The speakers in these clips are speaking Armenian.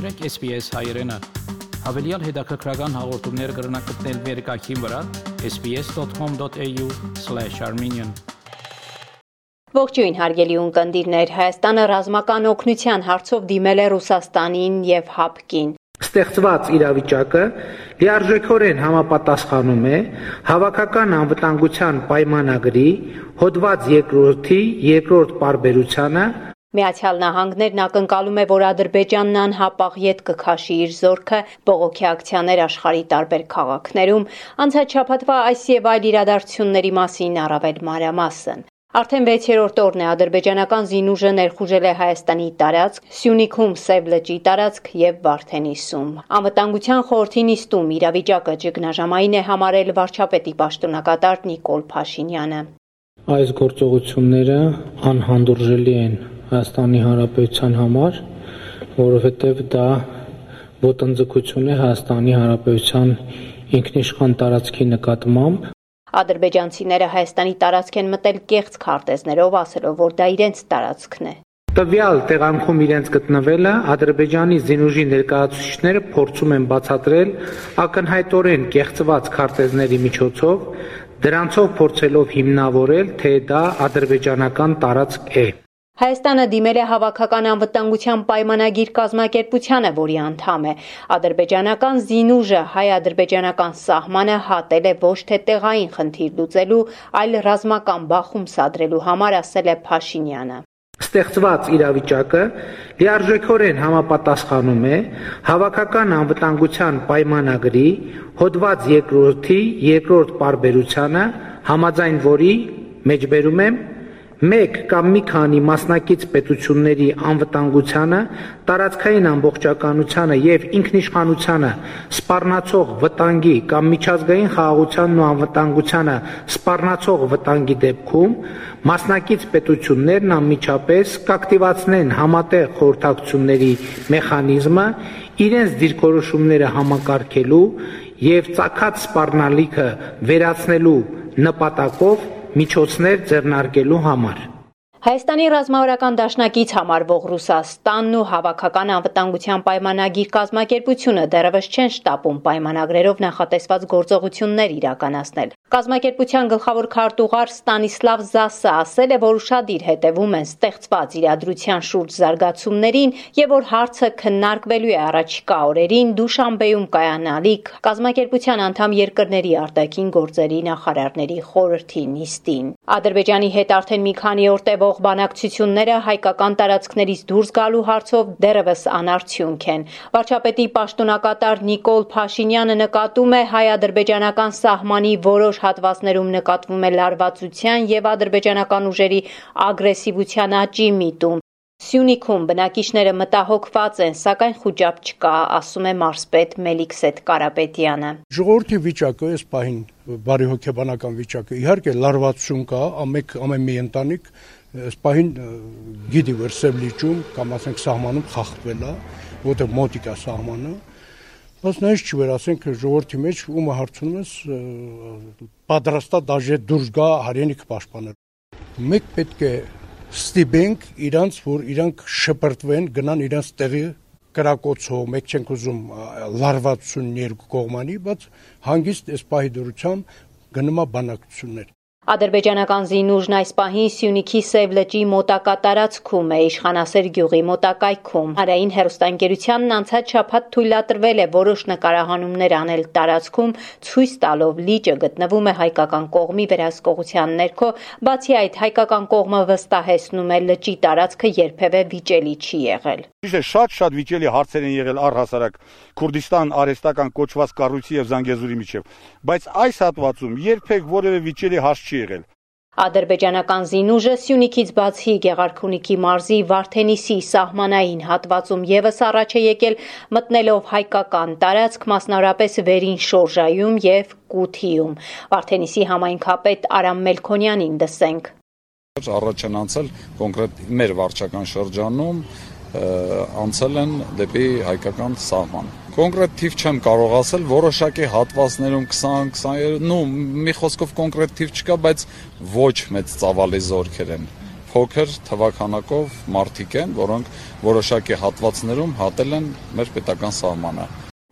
Մաղթրեք SPS հայրենը։ Հավելյալ հետաքրքրական հաղորդումներ կգրնակցնել վերկայքին վրա sps.com.au/armenian Ողջույն հարգելի ունկնդիրներ, Հայաստանը ռազմական օգնության հարցով դիմել է Ռուսաստանին եւ ՀԱՊԿ-ին։ Ստեղծված իրավիճակը լիարժեքորեն համապատասխանում է հավաքական անվտանգության պայմանագրի հոդված 2-րդի 2-րդ պարբերությանը Միացյալ Նահանգներն ակնկալում է, որ Ադրբեջանն անհապաղ յետ կքաշի իր զորքը բողոքի ակցիաներ աշխարհի տարբեր քաղաքներում, անցած շաբաթվա այս եւ այլ իրադարձությունների մասին առավել մանրամասն։ Արդեն 6-րդ օրն է ադրբեջանական զինուժը ներխուժել է Հայաստանի տարածք, Սյունիքում Սև լճի տարածք եւ Վարդենիսում։ Անվտանգության խորհրդի նիստում իրավիճակը ճգնաժամային է համարել վարչապետի պաշտոնակատար Նիկոլ Փաշինյանը։ Այս գործողությունները անհանդուրժելի են Հայաստանի Հանրապետության համար, որովհետև դա ոտնձգություն է Հայաստանի Հանրապետության ինքնիշխան տարածքի նկատմամբ Ադրբեջանցիները Հայաստանի տարածք են մտել կեղծ քարտեզներով, ասելով, որ դա իրենց տարածքն է։ Տվյալ տեղանքում իրենց գտնվելը Ադրբեջանի զինուժի ներկայացուցիչները փորձում են բացատրել ակնհայտորեն կեղծված քարտեզների միջոցով, դրանցով փորձելով հիմնավորել, թե դա ադրբեջանական տարածք է։ Հայաստանը դիմել է հավաքական անվտանգության պայմանագիր կազմակերպությանը, որի անդամ է։ Ադրբեջանական զինուժը հայ-ադրբեջանական սահմանը հատել է ոչ թե տեղային խնդիր լուծելու, այլ ռազմական բախում սադրելու համար, ասել է Փաշինյանը ստեղծված իրավիճակը լիարժեքորեն համապատասխանում է հավաքական անվտանգության պայմանագրի հոդված 2-րդի 2-րդ պարբերությանը, համաձայն որի մեջբերում եմ մեկ կամ մի քանի մասնակից պետությունների անվտանգությանը, տարածքային ամբողջականությանը եւ ինքնիշխանությանը սպառնացող վտանգի կամ միջազգային խաղաղությանն ու անվտանգությանը սպառնացող վտանգի դեպքում մասնակից պետություններն անմիջապես կակտիվացնեն համատեղ խորհրդակցությունների մեխանիզմը իրենց դիրքորոշումները համակարգելու եւ ցակած սպառնալիքը վերացնելու նպատակով միջոցներ ձեռնարկելու համար Հայաստանի ռազմավարական դաշնակից համարվող Ռուսաստանն ու հավաքական անվտանգության պայմանագիր կազմակերպությունը դեռևս չեն շտապում պայմանագրերով նախատեսված գործողություններ իրականացնել։ Կազմակերպության գլխավոր քարտուղար Ստանիսլավ Զասը ասել է, որ ուրشادիր հետևում են ստեղծված իրադրության շուրջ զարգացումներին եւ որ հարցը քննարկվելու է առաջիկա օրերին Դուշանբեում կայանալիք կազմակերպության անդամ երկրների արտաքին գործերի նախարարների խորհրդի նիստին։ Ադրբեջանի հետ արդեն մի քանի օր տևող բանակցությունները հայկական տարածքներից դուրս գալու հարցով դեռևս անարդյունք են։ Վարչապետի պաշտոնակատար Նիկոլ Փաշինյանը նկատում է հայ-ադրբեջանական սահմանի որոշ հատվածներում նկատվում է լարվածության եւ ադրբեջանական ուժերի ագրեսիվության աճի միտում։ Սյունիքում բնակիչները մտահոգված են, սակայն խոճապ չկա, ասում է մարսպետ Մելիքսետ Կարապետյանը։ Ժողովրդի վիճակը այս պահին բարի հոգեբանական վիճակը իհարկե լարվածություն կա, ամեկ ամեն մի ընտանիք այս պահին գիտի որ սևլիճում կամ ասենք սահմանում խախտվել է, որտեղ մոտիկ է սահմանը, բայց չի որ ասենք ժողովրդի մեջ ումը հարցնում ես պատրաստա դաժե դուրս գա հայրենիք պաշտպանել։ Մեկ պետք է ստիպենք իրանց, որ իրանք շպրտվեն, գնան իրանց տեղի կրակոցով, մեկ չենք ուզում լարվածություն երկու կողմանի, բայց հանգիստ այս պահի դրությամբ գնումա բանակցություններ։ Ադրբեջանական զինուժն այս պահին Սյունիքի Սև լճի մոտակա տարածքում է Իշխանասեր գյուղի մոտակայքում։ Հարային հերոստանգերությանն անցած շաբաթ թույլատրվել է որոշ նկարահանումներ անել տարածքում, ցույց տալով լիճը գտնվում է հայկական կողմի վերահսկողության ներքո, բացի այդ հայկական կողմը վստահեցնում է լճի տարածքը երբևէ վիճելի չի եղել։ Ճիշտ է, շատ-շատ վիճելի հարցեր են եղել առհասարակ Քուրդիստան արեստական կոչված կառույցի եւ Զանգեզուրի միջև, բայց այս հատվածում երբեք որևէ վիճելի հարց չի եղել։ Ադրբեջանական զինուժը Սյունիքից բացի Գեղարքունիքի մարզի Վարդենիսի սահմանային հատվածում եւս առաջ է եկել մտնելով հայկական տարածք, մասնավորապես Վերին Շորժայում եւ Կութիում։ Վարդենիսի համայնքապետ Արամ Մելքոնյանին դսենք։ Առաջ են անցել կոնկրետ մեր վարչական շրջանում անցել են դեպի հայկական սահման Կոնկրետ թիվ չեմ կարող ասել, որոշակի հատվածներում 20-20, նու մի խոսքով կոնկրետ թիվ չկա, բայց ոչ մեծ ծավալի զորքեր են փոքր թվականակով մարդիկ են, որոնք որոշակի հատվածներում հատել են մեր պետական սահմանը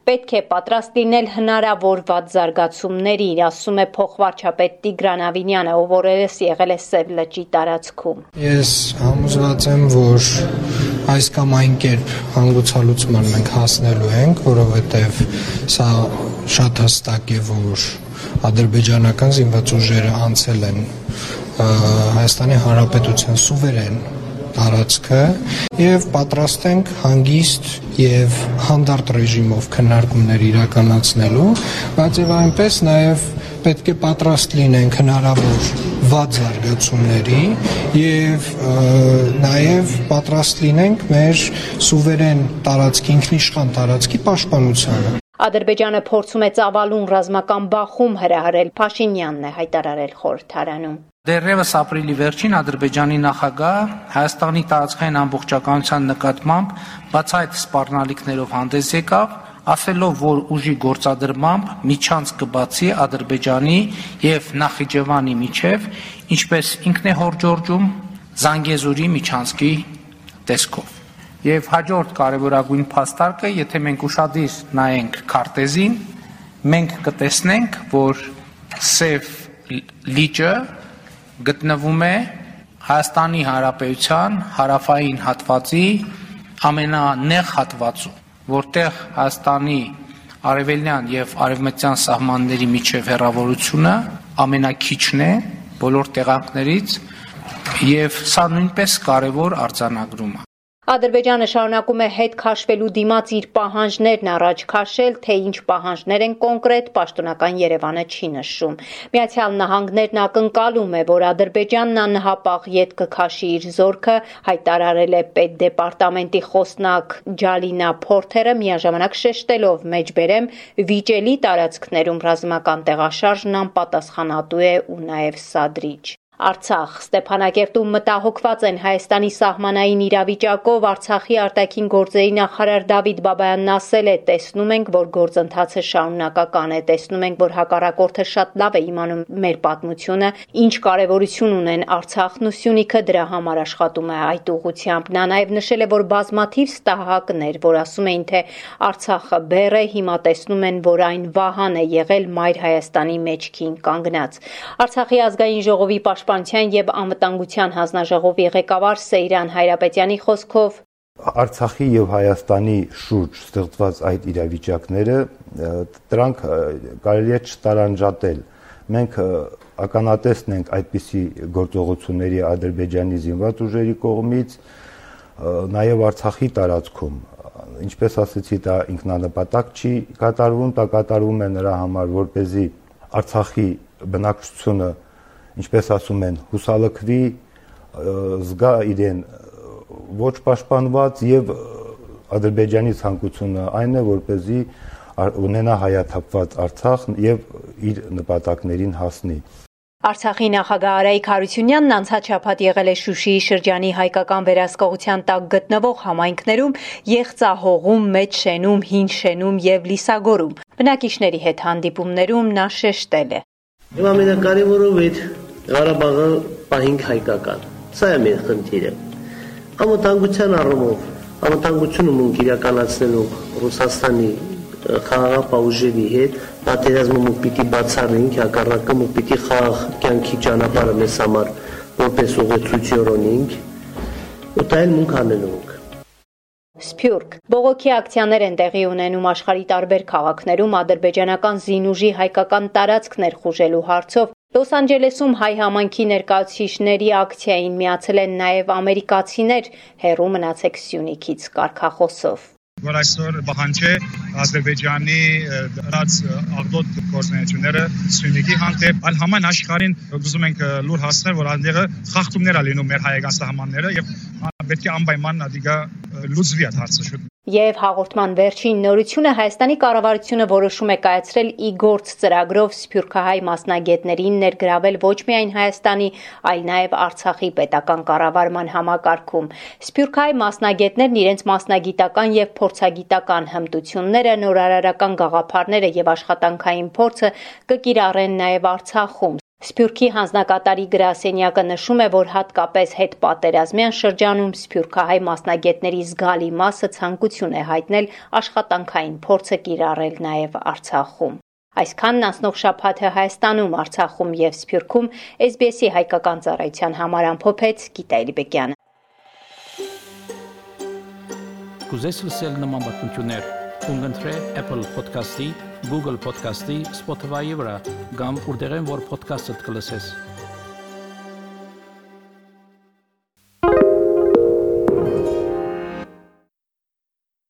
պետք է պատրաստ լինել հնարավոր վատ զարգացումներին, ասում է փոխվարչապետ Տիգրան Ավինյանը, ով օրերս եղել է Սև լճի տարածքում։ Ես համոզված եմ, որ այս կամ այն կերպ հանգուցալուծման մենք հասնելու ենք, որովհետև սա շատ հստակ է, որ ադրբեջանական զինված ուժերը անցել են Հայաստանի Հանրապետության սուվերեն տարածքը եւ պատրաստ ենք հանգիստ եւ հանդարտ ռեժիմով քննարկումներ իրականացնելու, բայց եւ այնպես նաեւ պետք է պատրաստ լինենք հնարավոր վատ զարգացումների եւ նաեւ պատրաստ լինենք մեր սուվերեն տարածքի ինքնիշխան տարածքի պաշտպանությանը Ադրբեջանը փորձում է ծավալուն ռազմական բախում հրահրել Փաշինյանն է հայտարարել խորհրդարանում Դեռևս ապրիլի վերջին Ադրբեջանի նախագահը Հայաստանի տարածքային ամբողջականության նկատմամբ բացահայտ սպառնալիքներով հանդես եկավ, ասելով, որ ուժի գործադրմամբ միջանց կբացի Ադրբեջանի եւ Նախիջևանի միջև, ինչպես ինքն է հորժորջում Զանգեզուրի միջանցքի տեսքով։ Եվ հաջորդ կարևորագույն փաստարկը, եթե մենք ուշադիր նայենք քարտեզին, մենք կտեսնենք, որ Սև լիճը գտնվում է Հայաստանի Հանրապետության հարավային հատվածի ամենանեղ հատվածում, որտեղ Հայաստանի արևելյան եւ արևմտյան սահմանների միջև հեռավորությունը ամենակիչն է բոլոր տեղանքներից եւ սա նույնպես կարևոր արձանագրում է Ադրբեջանը շարունակում է հետ քաշվելու դիմաց իր պահանջներն առաջ քաշել, թե ինչ պահանջներ են կոնկրետ, պաշտոնական Երևանը չի նշում։ Միացյալ Նահանգներն ակնկալում է, որ Ադրբեջանն անհապաղ յետ կքաշի իր զորքը, հայտարարել է պետդեպարտամենտի խոսնակ Ջալինա Փորթերը, միաժամանակ շեշտելով մեջբերեմ վիճելի տարածքներում ռազմական տեղաշարժն անպատասխանատու է ու նաև սադրիչ։ Արցախ Ստեփանակերտում մտահոգված են Հայաստանի սահմանային իրավիճակով Արցախի արտաքին գործերի նախարար Դավիթ Բաբայանն ասել է. տեսնում ենք, որ գործընթացը շարունակական է, տեսնում ենք, որ հակառակորդը շատ լավ է իմանում մեր պատմությունը, ինչ կարևորություն ունեն Արցախն ու Սյունիքը դրա համար աշխատում է այդ ուղությամբ։ Նա նաև նշել է, որ բազմաթիվ ստահակներ, որ ասում էին, թե Արցախը բեռ է, հիմա տեսնում են, որ այն վահան է եղել Մայր Հայաստանի մեջքին կանգնած։ Արցախի ազգային ժողովի պաշտպանության եւ անվտանգության հանձնաժողովի ղեկավար Սեյրան Հայրապետյանի խոսքով. Արցախի եւ Հայաստանի շուրջ ստեղծված այդ իրավիճակները դրանք կարելի է չտարանջատել։ Մենք ականատեսն ենք այդպիսի գործողությունների Ադրբեջանի զինված ուժերի կողմից, նաև Արցախի տարածքում ինչպես ասեցի, դա ինքնանպատակ չի կատարվում, դա կատարվում է նրա համար, որ เป զի Արցախի բնակչությունը ինչպես ասում են, հուսալքվի, զգա իրեն ոչ պաշտպանված եւ Ադրբեջանի ցանկությունը այն է, որպեսզի ունենա հայաթափված Արցախ եւ իր նպատակներին հասնի։ Արցախի նախագահ Արայիկ Հարությունյանն անցած շաբաթ եղել է Շուշիի շրջանի հայկական վերահսկողության տակ գտնվող համայնքներում Եղծահողում, Մեծ շենում, Հին շենում եւ Լիսագորում։ Բնակիչների հետ հանդիպումներում նա շեշտել է. Եվ ամենակարևորը այդ Ղարաբաղը պահինք հայկական։ Սա է մեր խնդիրը։ Անվտանգության առումով անվտանգությունը մունք իրականացնելու Ռուսաստանի խաղաղապահուժերի հետ պատերազմը մուք պիտի բացառենք, հակառակը մուք պիտի խաղաղ կյանքի ճանապարհը մեզ համար որպես ուղեցույց օրոնենք, ու դա էլ մունք անելու Սփյուռք բողոքի ակցիաներ են տեղի ունենում աշխարի տարբեր քաղաքներում ադրբեջանական զինուժի հայկական տարածքներ խուժելու հարցով Լոս Անջելեսում հայ համայնքի ներկայացուցիչների ակցիային միացել են նաև ամերիկացիներ հերու մնացեք Սյունիքից կարկախոսով որ այսօր բանջե Ադրբեջանի դրած աղդոտ գործունեությունները Սյունիքի հանդեպ այլ համայն աշխարհին ուզում ենք լուր հասնել որ այնտեղը խախտումներ ա լինում մեր հայկական սահմանները եւ պետք է անպայման դիգա լուծվի այդ հարցը շուտ Եվ հաղորդման վերջին նորությունը Հայաստանի կառավարությունը որոշում է կայացրել իգործ ծրագրով սփյուռքահայ մասնագետներին ներգրավել ոչ միայն Հայաստանի, այլ նաև Արցախի պետական կառավարման համակարգում։ Սփյուռքահայ մասնագետներն իրենց մասնագիտական եւ փորձագիտական հմտությունները, նորարարական գաղափարները եւ աշխատանքային փորձը կկիրառեն նաև Արցախում։ Սփյուռքի հանձնակատարի գրասենյակը նշում է, որ հատկապես հետ պատերազմյան շրջանում սփյուռքահայ մասնագետների զգալի մասը ցանկություն է հայտնել աշխատանքային փորձը կիրառել նաև Արցախում։ Այսքանն անցնող շաբաթը Հայաստանում, Արցախում եւ Սփյուռքում SBS-ի հայկական ծառայության համար ամփոփեց Գիտալի Բեկյանը։ Կուզես լսել նման բանություններ, կընտրե Apple Podcast-ի, Google Podcast-ի, Spotify-ի վրա, կամ որտեղեն որ podcast-ը կլսես։